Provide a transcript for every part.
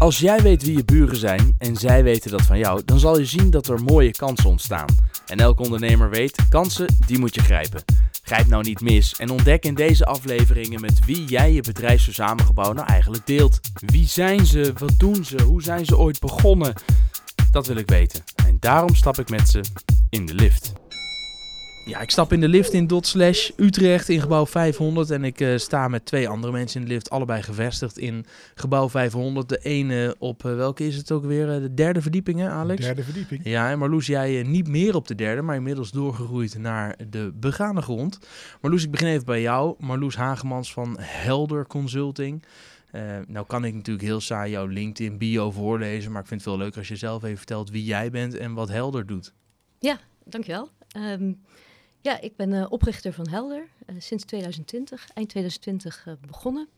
Als jij weet wie je buren zijn en zij weten dat van jou, dan zal je zien dat er mooie kansen ontstaan. En elke ondernemer weet, kansen, die moet je grijpen. Grijp nou niet mis en ontdek in deze afleveringen met wie jij je bedrijfsverzamelgebouw nou eigenlijk deelt. Wie zijn ze? Wat doen ze? Hoe zijn ze ooit begonnen? Dat wil ik weten. En daarom stap ik met ze in de lift. Ja, ik stap in de lift in Dot Slash Utrecht in gebouw 500 en ik eh, sta met twee andere mensen in de lift, allebei gevestigd in gebouw 500. De ene op, eh, welke is het ook weer, Eh, de derde verdieping hè Alex? Derde verdieping. Ja, en Marloes, jij niet meer op de derde, maar inmiddels doorgegroeid naar de begane grond. Marloes, ik begin even bij jou. Marloes Hagemans van Helder Consulting. Eh, nou kan ik natuurlijk heel saai jouw LinkedIn bio voorlezen, maar ik vind het veel leuker als je zelf even vertelt wie jij bent en wat Helder doet. Dankjewel. Ehm ja, ik ben eh, oprichter van Helder eh, sinds 2020, eind 2020 eh, begonnen.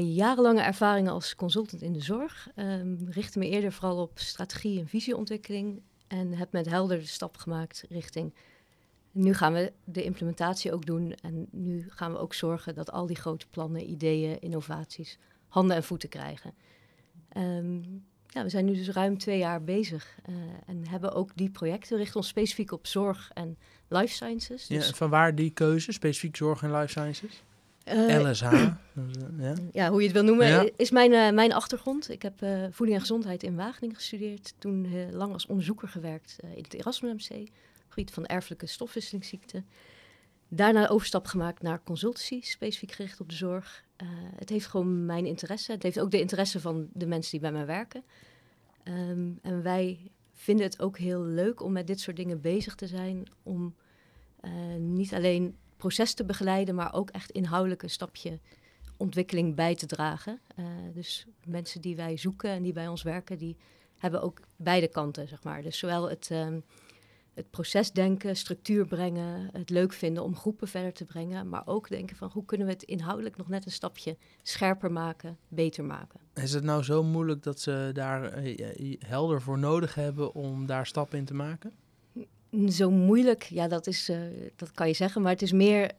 Jarenlange ervaringen als consultant in de zorg. Ehm richtte me eerder vooral op strategie en visieontwikkeling. En heb met Helder de stap gemaakt richting. Nu gaan we de implementatie ook doen. En nu gaan we ook zorgen dat al die grote plannen, ideeën, innovaties handen en voeten krijgen. Ehm, ja, we zijn nu dus ruim twee jaar bezig. en hebben ook die projecten. Richten ons specifiek op zorg en life sciences. Ja, Dus, en van waar die keuze, specifiek zorg en life sciences? LSH. eh, ja. ja, hoe je het wil noemen, Ja. is mijn, eh, mijn achtergrond. Ik heb eh, voeding en gezondheid in Wageningen gestudeerd. Toen lang als onderzoeker gewerkt in het Erasmus MC, gebied van erfelijke stofwisselingsziekten. Daarna overstap gemaakt naar consultancy, specifiek gericht op de zorg. Het heeft gewoon mijn interesse. Het heeft ook de interesse van de mensen die bij mij werken. Ehm, en wij vinden het ook heel leuk om met dit soort dingen bezig te zijn. Om eh, niet alleen proces te begeleiden, maar ook echt inhoudelijk een stapje ontwikkeling bij te dragen. Eh, dus mensen die wij zoeken en die bij ons werken, die hebben ook beide kanten, zeg maar. Dus zowel het, ehm, het procesdenken, structuur brengen, het leuk vinden om groepen verder te brengen, maar ook denken van hoe kunnen we het inhoudelijk nog net een stapje scherper maken, beter maken. Is het nou zo moeilijk dat ze daar eh, helder voor nodig hebben om daar stappen in te maken? Zo moeilijk, ja, dat, is, eh, dat kan je zeggen, maar het is meer.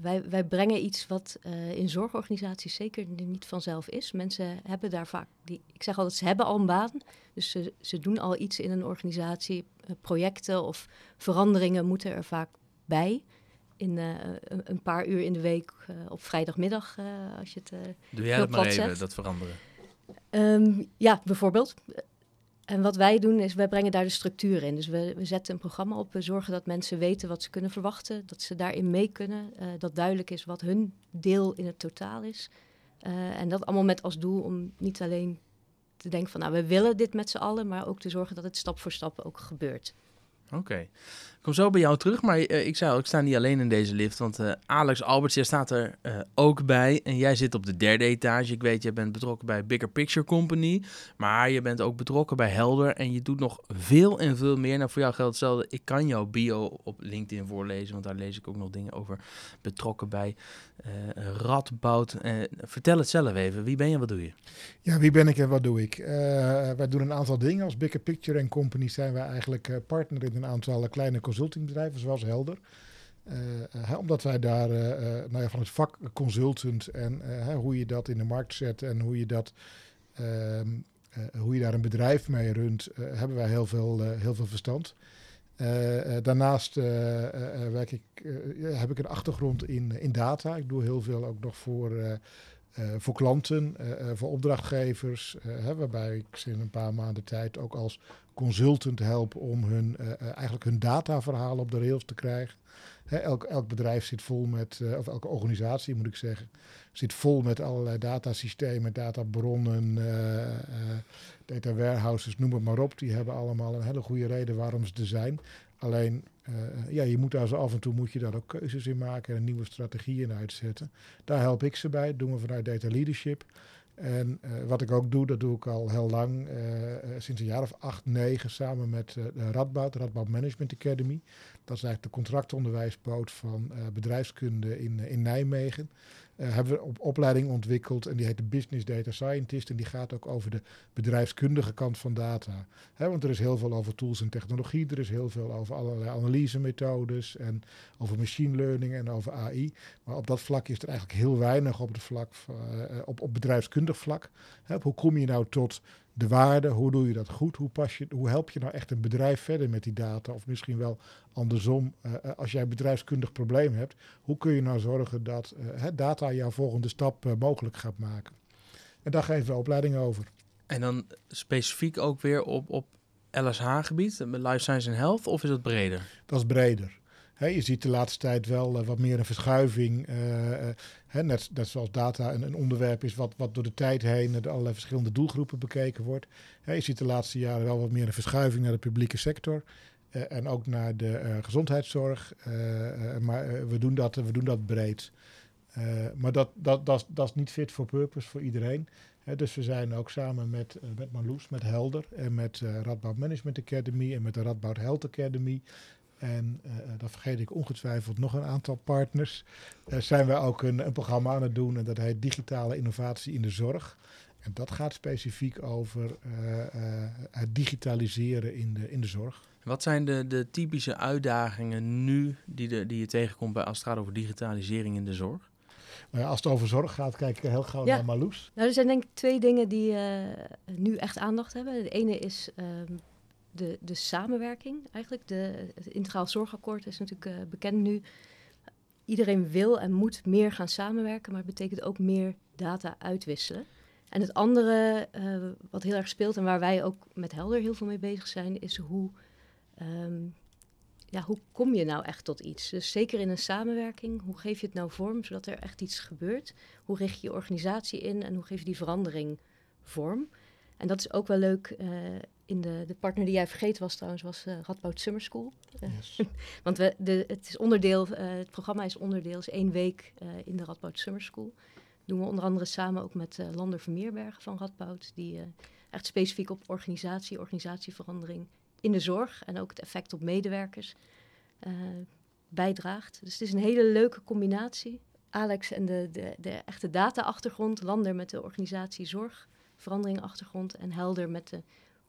Wij, wij brengen iets wat eh, in zorgorganisaties zeker niet vanzelf is. Mensen hebben daar vaak, die, ik zeg altijd, ze hebben al een baan. Dus ze, ze doen al iets in een organisatie. Eh, projecten of veranderingen moeten er vaak bij. In eh, een, paar uur in de week op vrijdagmiddag, als je het Doe jij dat maar even, dat veranderen. Ehm, ja, bijvoorbeeld. En wat wij doen is, wij brengen daar de structuur in. Dus we, we zetten een programma op, we zorgen dat mensen weten wat ze kunnen verwachten, dat ze daarin mee kunnen, eh, dat duidelijk is wat hun deel in het totaal is. Eh, en dat allemaal met als doel om niet alleen te denken van, nou, we willen dit met z'n allen, maar ook te zorgen dat het stap voor stap ook gebeurt. Oké. Ik kom zo bij jou terug, maar eh, ik zei ik sta niet alleen in deze lift, want eh, Alex Alberts, jij staat er eh, ook bij en jij zit op de derde etage. Ik weet, jij bent betrokken bij Bigger Picture Company, maar je bent ook betrokken bij Helder en je doet nog veel en veel meer. Nou, voor jou geldt hetzelfde. Ik kan jouw bio op LinkedIn voorlezen, want daar lees ik ook nog dingen over betrokken bij eh Radboud. Eh, vertel het zelf even. Wie ben je, wat doe je? Ja, wie ben ik en wat doe ik? Eh, wij doen een aantal dingen. Als Bigger Picture en Company zijn wij eigenlijk partner in een aantal kleine consultingbedrijven, zoals Helder. Omdat wij daar nou ja, van het vak consultant en hoe je dat in de markt zet en hoe je, dat, ehm, eh, hoe je daar een bedrijf mee runt, hebben wij heel veel, heel veel verstand. Eh, eh, daarnaast eh, werk ik, heb ik een achtergrond in, in data. Ik doe heel veel ook nog voor, voor klanten, voor opdrachtgevers, hè, waarbij ik ze in een paar maanden tijd ook als consultant help om hun, eigenlijk hun dataverhalen op de rails te krijgen. Elk, elk bedrijf zit vol met, eh, of elke organisatie moet ik zeggen, zit vol met allerlei datasystemen, databronnen, eh, eh, data warehouses, noem het maar op. Die hebben allemaal een hele goede reden waarom ze er zijn. Alleen, ja, je moet daar zo af en toe moet je daar ook keuzes in maken en nieuwe strategieën uitzetten. Daar help ik ze bij, dat doen we vanuit Data Leadership. En eh, wat ik ook doe, dat doe ik al heel lang, eh, eh, sinds een jaar of acht, negen, samen met de Radboud, de Radboud Management Academy. Dat is eigenlijk de contractonderwijspoot van bedrijfskunde in, in Nijmegen. Uh, hebben we op opleiding ontwikkeld en die heet de Business Data Scientist en die gaat ook over de bedrijfskundige kant van data. want er is heel veel over tools en technologie, er is heel veel over allerlei analysemethodes en over machine learning en over AI. Maar op dat vlak is er eigenlijk heel weinig op, het vlak, uh, op, op bedrijfskundig vlak. hoe kom je nou tot de waarde, hoe doe je dat goed? Hoe, pas je, hoe help je nou echt een bedrijf verder met die data? Of misschien wel andersom, uh, als jij een bedrijfskundig probleem hebt, hoe kun je nou zorgen dat uh, data jouw volgende stap uh, mogelijk gaat maken? En daar geven we opleidingen over. En dan specifiek ook weer op, op LSH-gebied, Life Science and Health, of is dat breder? Dat is breder je ziet de laatste tijd wel uh, wat meer een verschuiving. Uh, net, net, zoals data een, een, onderwerp is wat, wat door de tijd heen door allerlei verschillende doelgroepen bekeken wordt. je ziet de laatste jaren wel wat meer een verschuiving naar de publieke sector. en ook naar de gezondheidszorg. maar we, doen dat, we doen dat breed. maar dat, dat, dat, dat is niet fit for purpose voor iedereen. dus we zijn ook samen met, met Marloes, met Helder en met Radboud Management Academy en met de Radboud Health Academy en uh, dan vergeet ik ongetwijfeld nog een aantal partners. Uh, zijn we ook een, een, programma aan het doen en dat heet Digitale Innovatie in de Zorg. En dat gaat specifiek over uh, het digitaliseren in de, in de zorg. Wat zijn de, de typische uitdagingen nu die, de, die je tegenkomt bij als het gaat over digitalisering in de zorg? Nou ja, als het over zorg gaat, kijk ik heel gauw naar Marloes. Nou, er zijn denk ik twee dingen die nu echt aandacht hebben. De ene is ehm, de, de samenwerking eigenlijk. De, het Integraal Zorgakkoord is natuurlijk uh, bekend nu. Iedereen wil en moet meer gaan samenwerken, maar het betekent ook meer data uitwisselen. En het andere uh, wat heel erg speelt en waar wij ook met Helder heel veel mee bezig zijn, is hoe, um, ja, hoe kom je nou echt tot iets? Dus zeker in een samenwerking, hoe geef je het nou vorm zodat er echt iets gebeurt? Hoe richt je je organisatie in en hoe geef je die verandering vorm? En dat is ook wel leuk uh, in de, de partner die jij vergeten was trouwens, was uh, Radboud Summer School. Eh, yes. want we, de, het, is onderdeel, uh, het programma is onderdeel, is één week in de Radboud Summer School. doen we onder andere samen ook met Lander Vermeerbergen van Radboud, die echt specifiek op organisatie, organisatieverandering in de zorg en ook het effect op medewerkers bijdraagt. Dus het is een hele leuke combinatie. Alex en de, de, de echte data-achtergrond, Lander met de organisatie zorgverandering achtergrond en Helder met de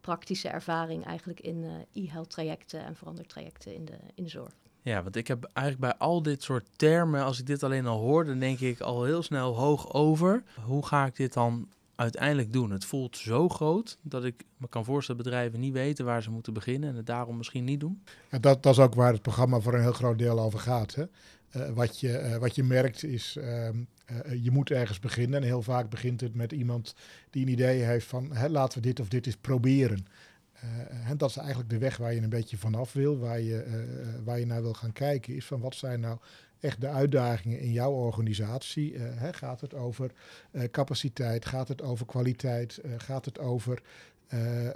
praktische ervaring eigenlijk in uh, e-health trajecten en verandertrajecten in de, in de zorg. Ja, want ik heb eigenlijk bij al dit soort termen, als ik dit alleen al hoor, dan denk ik al heel snel hoog over. Hoe ga ik dit dan uiteindelijk doen? Het voelt zo groot dat ik me kan voorstellen dat bedrijven niet weten waar ze moeten beginnen en het daarom misschien niet doen. Ja, dat, dat is ook waar het programma voor een heel groot deel over gaat. Hè? Uh, wat, je, uh, wat je merkt is, uh, je moet ergens beginnen. En heel vaak begint het met iemand die een idee heeft van hè, laten we dit of dit eens proberen. en dat is eigenlijk de weg waar je een beetje vanaf wil, waar je, waar je naar wil gaan kijken, is van wat zijn nou echt de uitdagingen in jouw organisatie? Hè, gaat het over capaciteit? Gaat het over kwaliteit? gaat het over uh,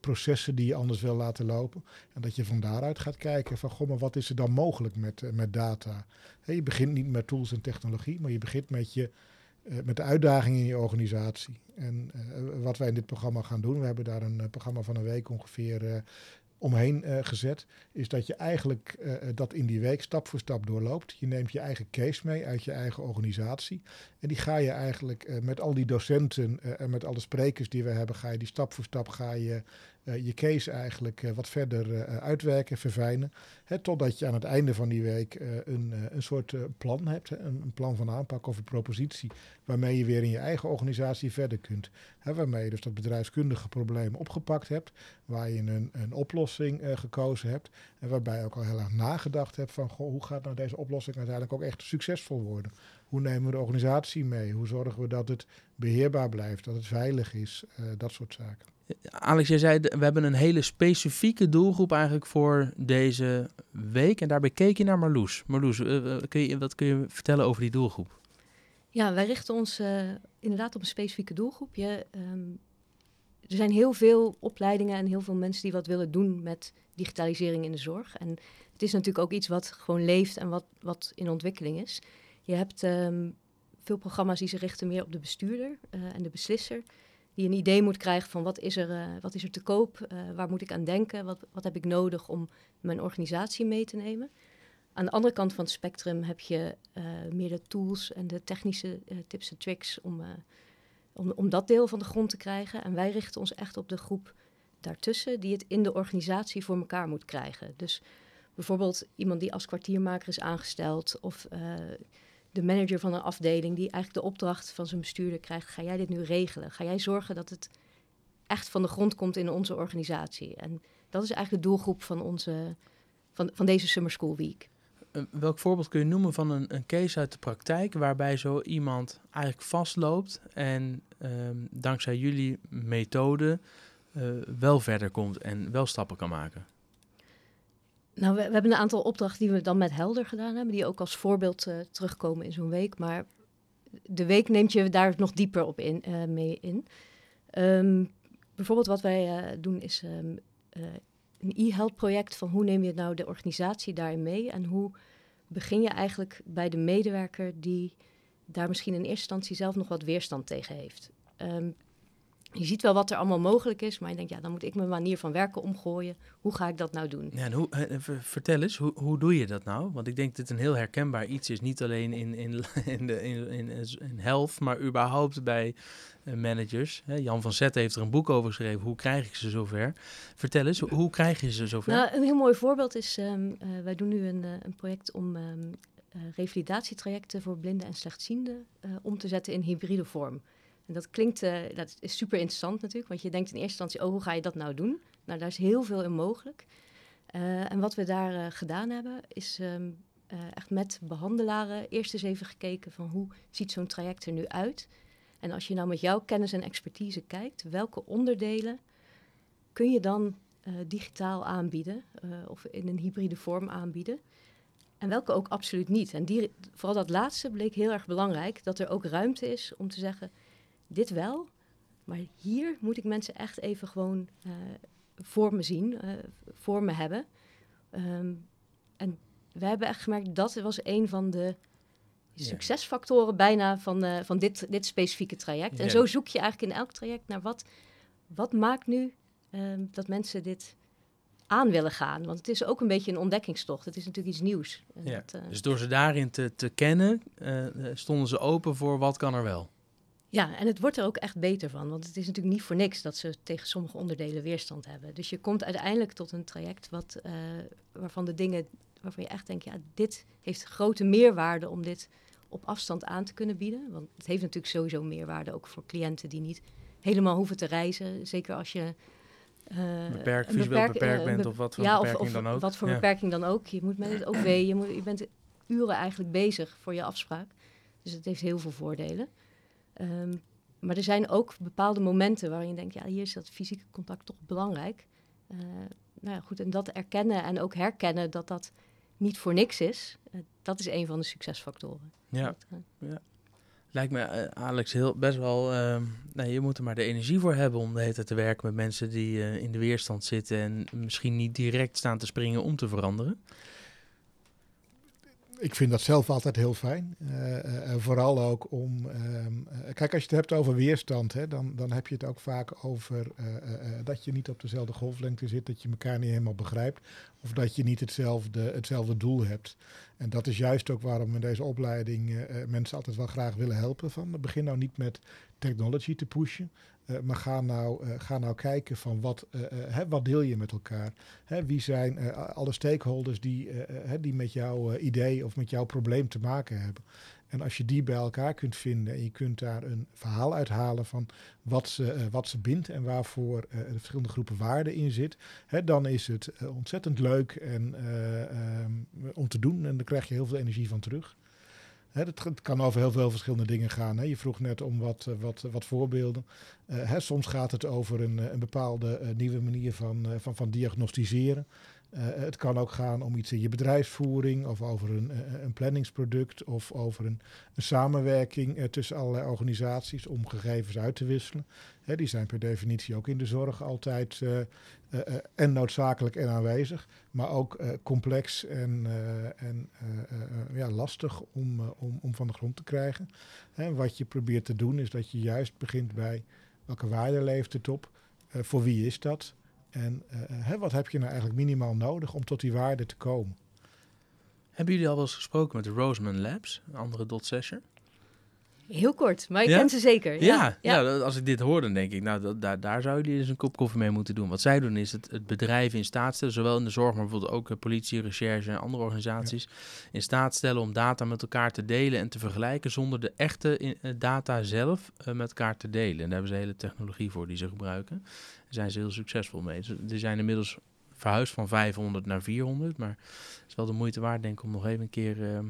processen die je anders wil laten lopen. En dat je van daaruit gaat kijken van, goh, maar wat is er dan mogelijk met, met data? je begint niet met tools en technologie, maar je begint met, je, met de uitdagingen in je organisatie. En wat wij in dit programma gaan doen, we hebben daar een programma van een week ongeveer omheen uh, gezet, is dat je eigenlijk uh, dat in die week stap voor stap doorloopt. Je neemt je eigen case mee uit je eigen organisatie. En die ga je eigenlijk met al die docenten en met alle sprekers die we hebben, ga je die stap voor stap ga je uh, je case eigenlijk uh, wat verder uh, uitwerken, verfijnen. Hè, totdat je aan het einde van die week een, een soort plan hebt, een, een, plan van aanpak of een propositie, waarmee je weer in je eigen organisatie verder kunt. Hè, waarmee je dus dat bedrijfskundige probleem opgepakt hebt, waar je een, een oplossing gekozen hebt en waarbij je ook al heel erg nagedacht hebt van hoe gaat nou deze oplossing uiteindelijk ook echt succesvol worden. Hoe nemen we de organisatie mee? Hoe zorgen we dat het beheerbaar blijft, dat het veilig is, dat soort zaken. Alex, jij zei, we hebben een hele specifieke doelgroep eigenlijk voor deze week. En daarbij keek je naar Marloes. Marloes, uh, kun je, wat kun je vertellen over die doelgroep? Ja, wij richten ons uh, inderdaad op een specifieke doelgroep. Je, um, er zijn heel veel opleidingen en heel veel mensen die wat willen doen met digitalisering in de zorg. En het is natuurlijk ook iets wat gewoon leeft en wat, wat in ontwikkeling is. Je hebt um, veel programma's die zich richten meer op de bestuurder uh, en de beslisser die een idee moet krijgen van wat is er, uh, wat is er te koop, uh, waar moet ik aan denken, wat, wat heb ik nodig om mijn organisatie mee te nemen. Aan de andere kant van het spectrum heb je meer de tools en de technische tips en tricks om, om, om dat deel van de grond te krijgen. En wij richten ons echt op de groep daartussen die het in de organisatie voor elkaar moet krijgen. Dus bijvoorbeeld iemand die als kwartiermaker is aangesteld of de manager van een afdeling die eigenlijk de opdracht van zijn bestuurder krijgt: ga jij dit nu regelen? Ga jij zorgen dat het echt van de grond komt in onze organisatie? En dat is eigenlijk de doelgroep van, onze, van, van deze Summer School Week. Uh, welk voorbeeld kun je noemen van een, een case uit de praktijk waarbij zo iemand eigenlijk vastloopt en ehm, dankzij jullie methode uh, wel verder komt en wel stappen kan maken? Nou, we, hebben een aantal opdrachten die we dan met Helder gedaan hebben, die ook als voorbeeld uh, terugkomen in zo'n week. Maar de week neemt je daar nog dieper op in, uh, mee in. Um, bijvoorbeeld wat wij uh, doen is um, een e-health project van hoe neem je nou de organisatie daarin mee en hoe begin je eigenlijk bij de medewerker die daar misschien in eerste instantie zelf nog wat weerstand tegen heeft. Um, je ziet wel wat er allemaal mogelijk is, maar je denkt, ja, dan moet ik mijn manier van werken omgooien. Hoe ga ik dat nou doen? Ja, en hoe, vertel eens, hoe, hoe doe je dat nou? Want ik denk dat het een heel herkenbaar iets is, niet alleen in, in, in, de, in, in, in health, maar überhaupt bij uh, managers. Jan van Zetten heeft er een boek over geschreven, hoe krijg ik ze zover? Vertel eens, hoe, krijg je ze zover? Nou, een heel mooi voorbeeld is, um, uh, wij doen nu een, uh, een project om um, revalidatietrajecten voor blinden en slechtzienden om te zetten in hybride vorm. En dat klinkt, uh, dat is super interessant natuurlijk, want je denkt in eerste instantie, oh, hoe ga je dat nou doen? Nou, daar is heel veel in mogelijk. Uh, en wat we daar uh, gedaan hebben, is um, echt met behandelaren eerst eens even gekeken van hoe ziet zo'n traject er nu uit? En als je nou met jouw kennis en expertise kijkt, welke onderdelen kun je dan digitaal aanbieden of in een hybride vorm aanbieden? En welke ook absoluut niet. En die, vooral dat laatste bleek heel erg belangrijk, dat er ook ruimte is om te zeggen, dit wel, maar hier moet ik mensen echt even gewoon uh, voor me zien, uh, voor me hebben. Um, en we hebben echt gemerkt dat was een van de succesfactoren bijna van, uh, van dit, dit specifieke traject. En zo zoek je eigenlijk in elk traject naar wat, wat maakt nu um, dat mensen dit aan willen gaan. Want het is ook een beetje een ontdekkingstocht. Het is natuurlijk iets nieuws. Ja. Dat, dus door ze daarin te, te kennen, stonden ze open voor wat kan er wel. Ja, en het wordt er ook echt beter van. Want het is natuurlijk niet voor niks dat ze tegen sommige onderdelen weerstand hebben. Dus je komt uiteindelijk tot een traject wat, uh, waarvan de dingen waarvan je echt denkt, ja, dit heeft grote meerwaarde om dit op afstand aan te kunnen bieden. Want het heeft natuurlijk sowieso meerwaarde ook voor cliënten die niet helemaal hoeven te reizen. Zeker als je uh, beperkt, visueel beperk, beperkt bent of wat voor ja, beperking of, of dan ook. wat voor ja. beperking dan ook. Je moet met het OV, je, moet, je bent uren eigenlijk bezig voor je afspraak. Dus het heeft heel veel voordelen. Um, maar er zijn ook bepaalde momenten waarin je denkt, ja, hier is dat fysieke contact toch belangrijk. Uh, nou ja, goed, en dat erkennen en ook herkennen dat dat niet voor niks is, uh, dat is een van de succesfactoren. Ja, dat, uh, ja. Lijkt me, Alex, heel, best wel... Ehm, nee, je moet er maar de energie voor hebben om de hele tijd te werken met mensen die in de weerstand zitten... en misschien niet direct staan te springen om te veranderen ik vind dat zelf altijd heel fijn. Uh, vooral ook om. Ehm, kijk, als je het hebt over weerstand, hè, dan, dan heb je het ook vaak over dat je niet op dezelfde golflengte zit, dat je elkaar niet helemaal begrijpt. Of dat je niet hetzelfde, hetzelfde doel hebt. En dat is juist ook waarom we in deze opleiding mensen altijd wel graag willen helpen. Van, begin nou niet met technology te pushen. Uh, maar ga nou, uh, ga nou kijken van wat, uh, hè, wat deel je met elkaar? Hè, wie zijn alle stakeholders die, die met jouw idee of met jouw probleem te maken hebben? En als je die bij elkaar kunt vinden en je kunt daar een verhaal uithalen van wat ze, wat ze bindt en waarvoor de verschillende groepen waarden in zit, hè, dan is het ontzettend leuk en, um, om te doen en dan krijg je heel veel energie van terug. Het, kan over heel veel verschillende dingen gaan. Je vroeg net om wat, eh, wat, wat voorbeelden. Hè, soms gaat het over een, eh, een bepaalde nieuwe manier van, van, van diagnosticeren. Het kan ook gaan om iets in je bedrijfsvoering of over een, een planningsproduct of over een, een samenwerking tussen allerlei organisaties om gegevens uit te wisselen. Die zijn per definitie ook in de zorg altijd en noodzakelijk en aanwezig, maar ook complex en, en ja, lastig om, om, om van de grond te krijgen. En wat je probeert te doen is dat je juist begint bij welke waarde leeft het op, voor wie is dat en hè, wat heb je nou eigenlijk minimaal nodig om tot die waarde te komen. Hebben jullie al wel eens gesproken met de Roseman Labs, een andere dot session? Heel kort, maar ik Ja? ken ze zeker. Ja, Ja, ja. dat- als ik dit hoor, dan denk ik, nou, dat, daar, daar zouden jullie eens een kop koffie mee moeten doen. Wat zij doen is het, het bedrijf in staat stellen, zowel in de zorg, maar bijvoorbeeld ook eh, politie, recherche en andere organisaties, in staat stellen om data met elkaar te delen en te vergelijken zonder de echte in- eh, data zelf eh, met elkaar te delen. En daar hebben ze hele technologie voor die ze gebruiken. Daar zijn ze heel succesvol mee. Ze die zijn inmiddels verhuisd van 500 naar 400, maar het is wel de moeite waard, denk ik, om nog even een keer, eh, eh,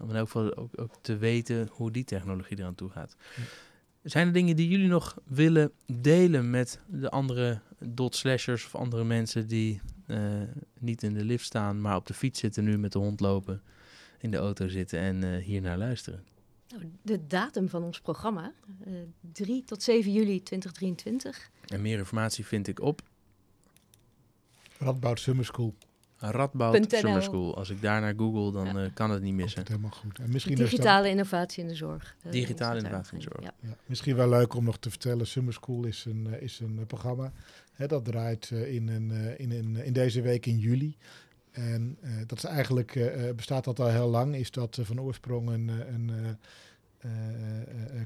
om in elk geval ook, ook te weten hoe die technologie eraan toe gaat. Zijn er dingen die jullie nog willen delen met de andere dot slashers of andere mensen die eh, niet in de lift staan, maar op de fiets zitten nu met de hond lopen, in de auto zitten en eh, hier naar luisteren? Nou, de datum van ons programma, eh 3 tot 7 juli 2023. En meer informatie vind ik op Radboud Summer School. Radboud. Summer School. Als ik daar naar google, dan Ja. eh, kan het niet missen. het helemaal goed. En misschien, Digitale innovatie in de zorg. eh, Digitale innovatie in de zorg. Ja. Ja, misschien wel leuk om nog te vertellen. Summer School is een, eh, is een programma. Hè, dat draait in, een, in, een, in deze week in juli. En eh, dat is eigenlijk, bestaat dat al heel lang. Is dat van oorsprong een, een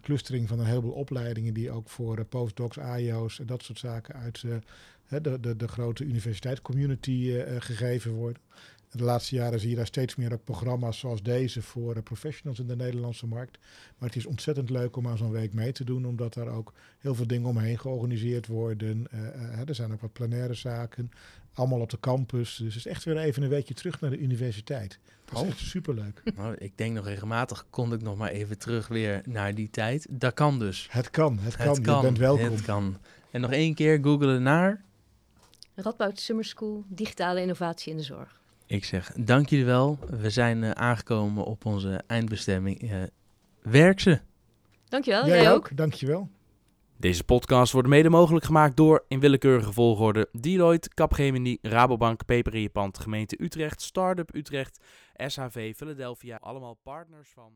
clustering van een heleboel opleidingen. Die ook voor postdocs, AIO's en dat soort zaken uit eh, hè, de, de, de grote universiteitscommunity eh, eh, gegeven worden. De laatste jaren zie je daar steeds meer ook programma's zoals deze voor eh, professionals in de Nederlandse markt. Maar het is ontzettend leuk om aan zo'n week mee te doen, omdat daar ook heel veel dingen omheen georganiseerd worden. Er zijn ook wat plenaire zaken, allemaal op de campus. Dus het is echt weer even een weekje terug naar de universiteit. Dat is Oh. echt superleuk. Nou, ik denk nog regelmatig, kon ik nog maar even terug weer naar die tijd. Dat kan dus. Het kan, het kan. Het kan. Je bent welkom. Het kan. En nog één keer googelen naar... Radboud Summer School, digitale innovatie in de zorg. Ik zeg, dank jullie wel. We zijn eh, aangekomen op onze eindbestemming. Eh, werk ze! Dankjewel, Jij, jij, ook, dankjewel. Deze podcast wordt mede mogelijk gemaakt door, in willekeurige volgorde, Deloitte, Capgemini, Rabobank, Peper in je pand, gemeente Utrecht, Startup Utrecht, SHV Philadelphia. Allemaal partners van...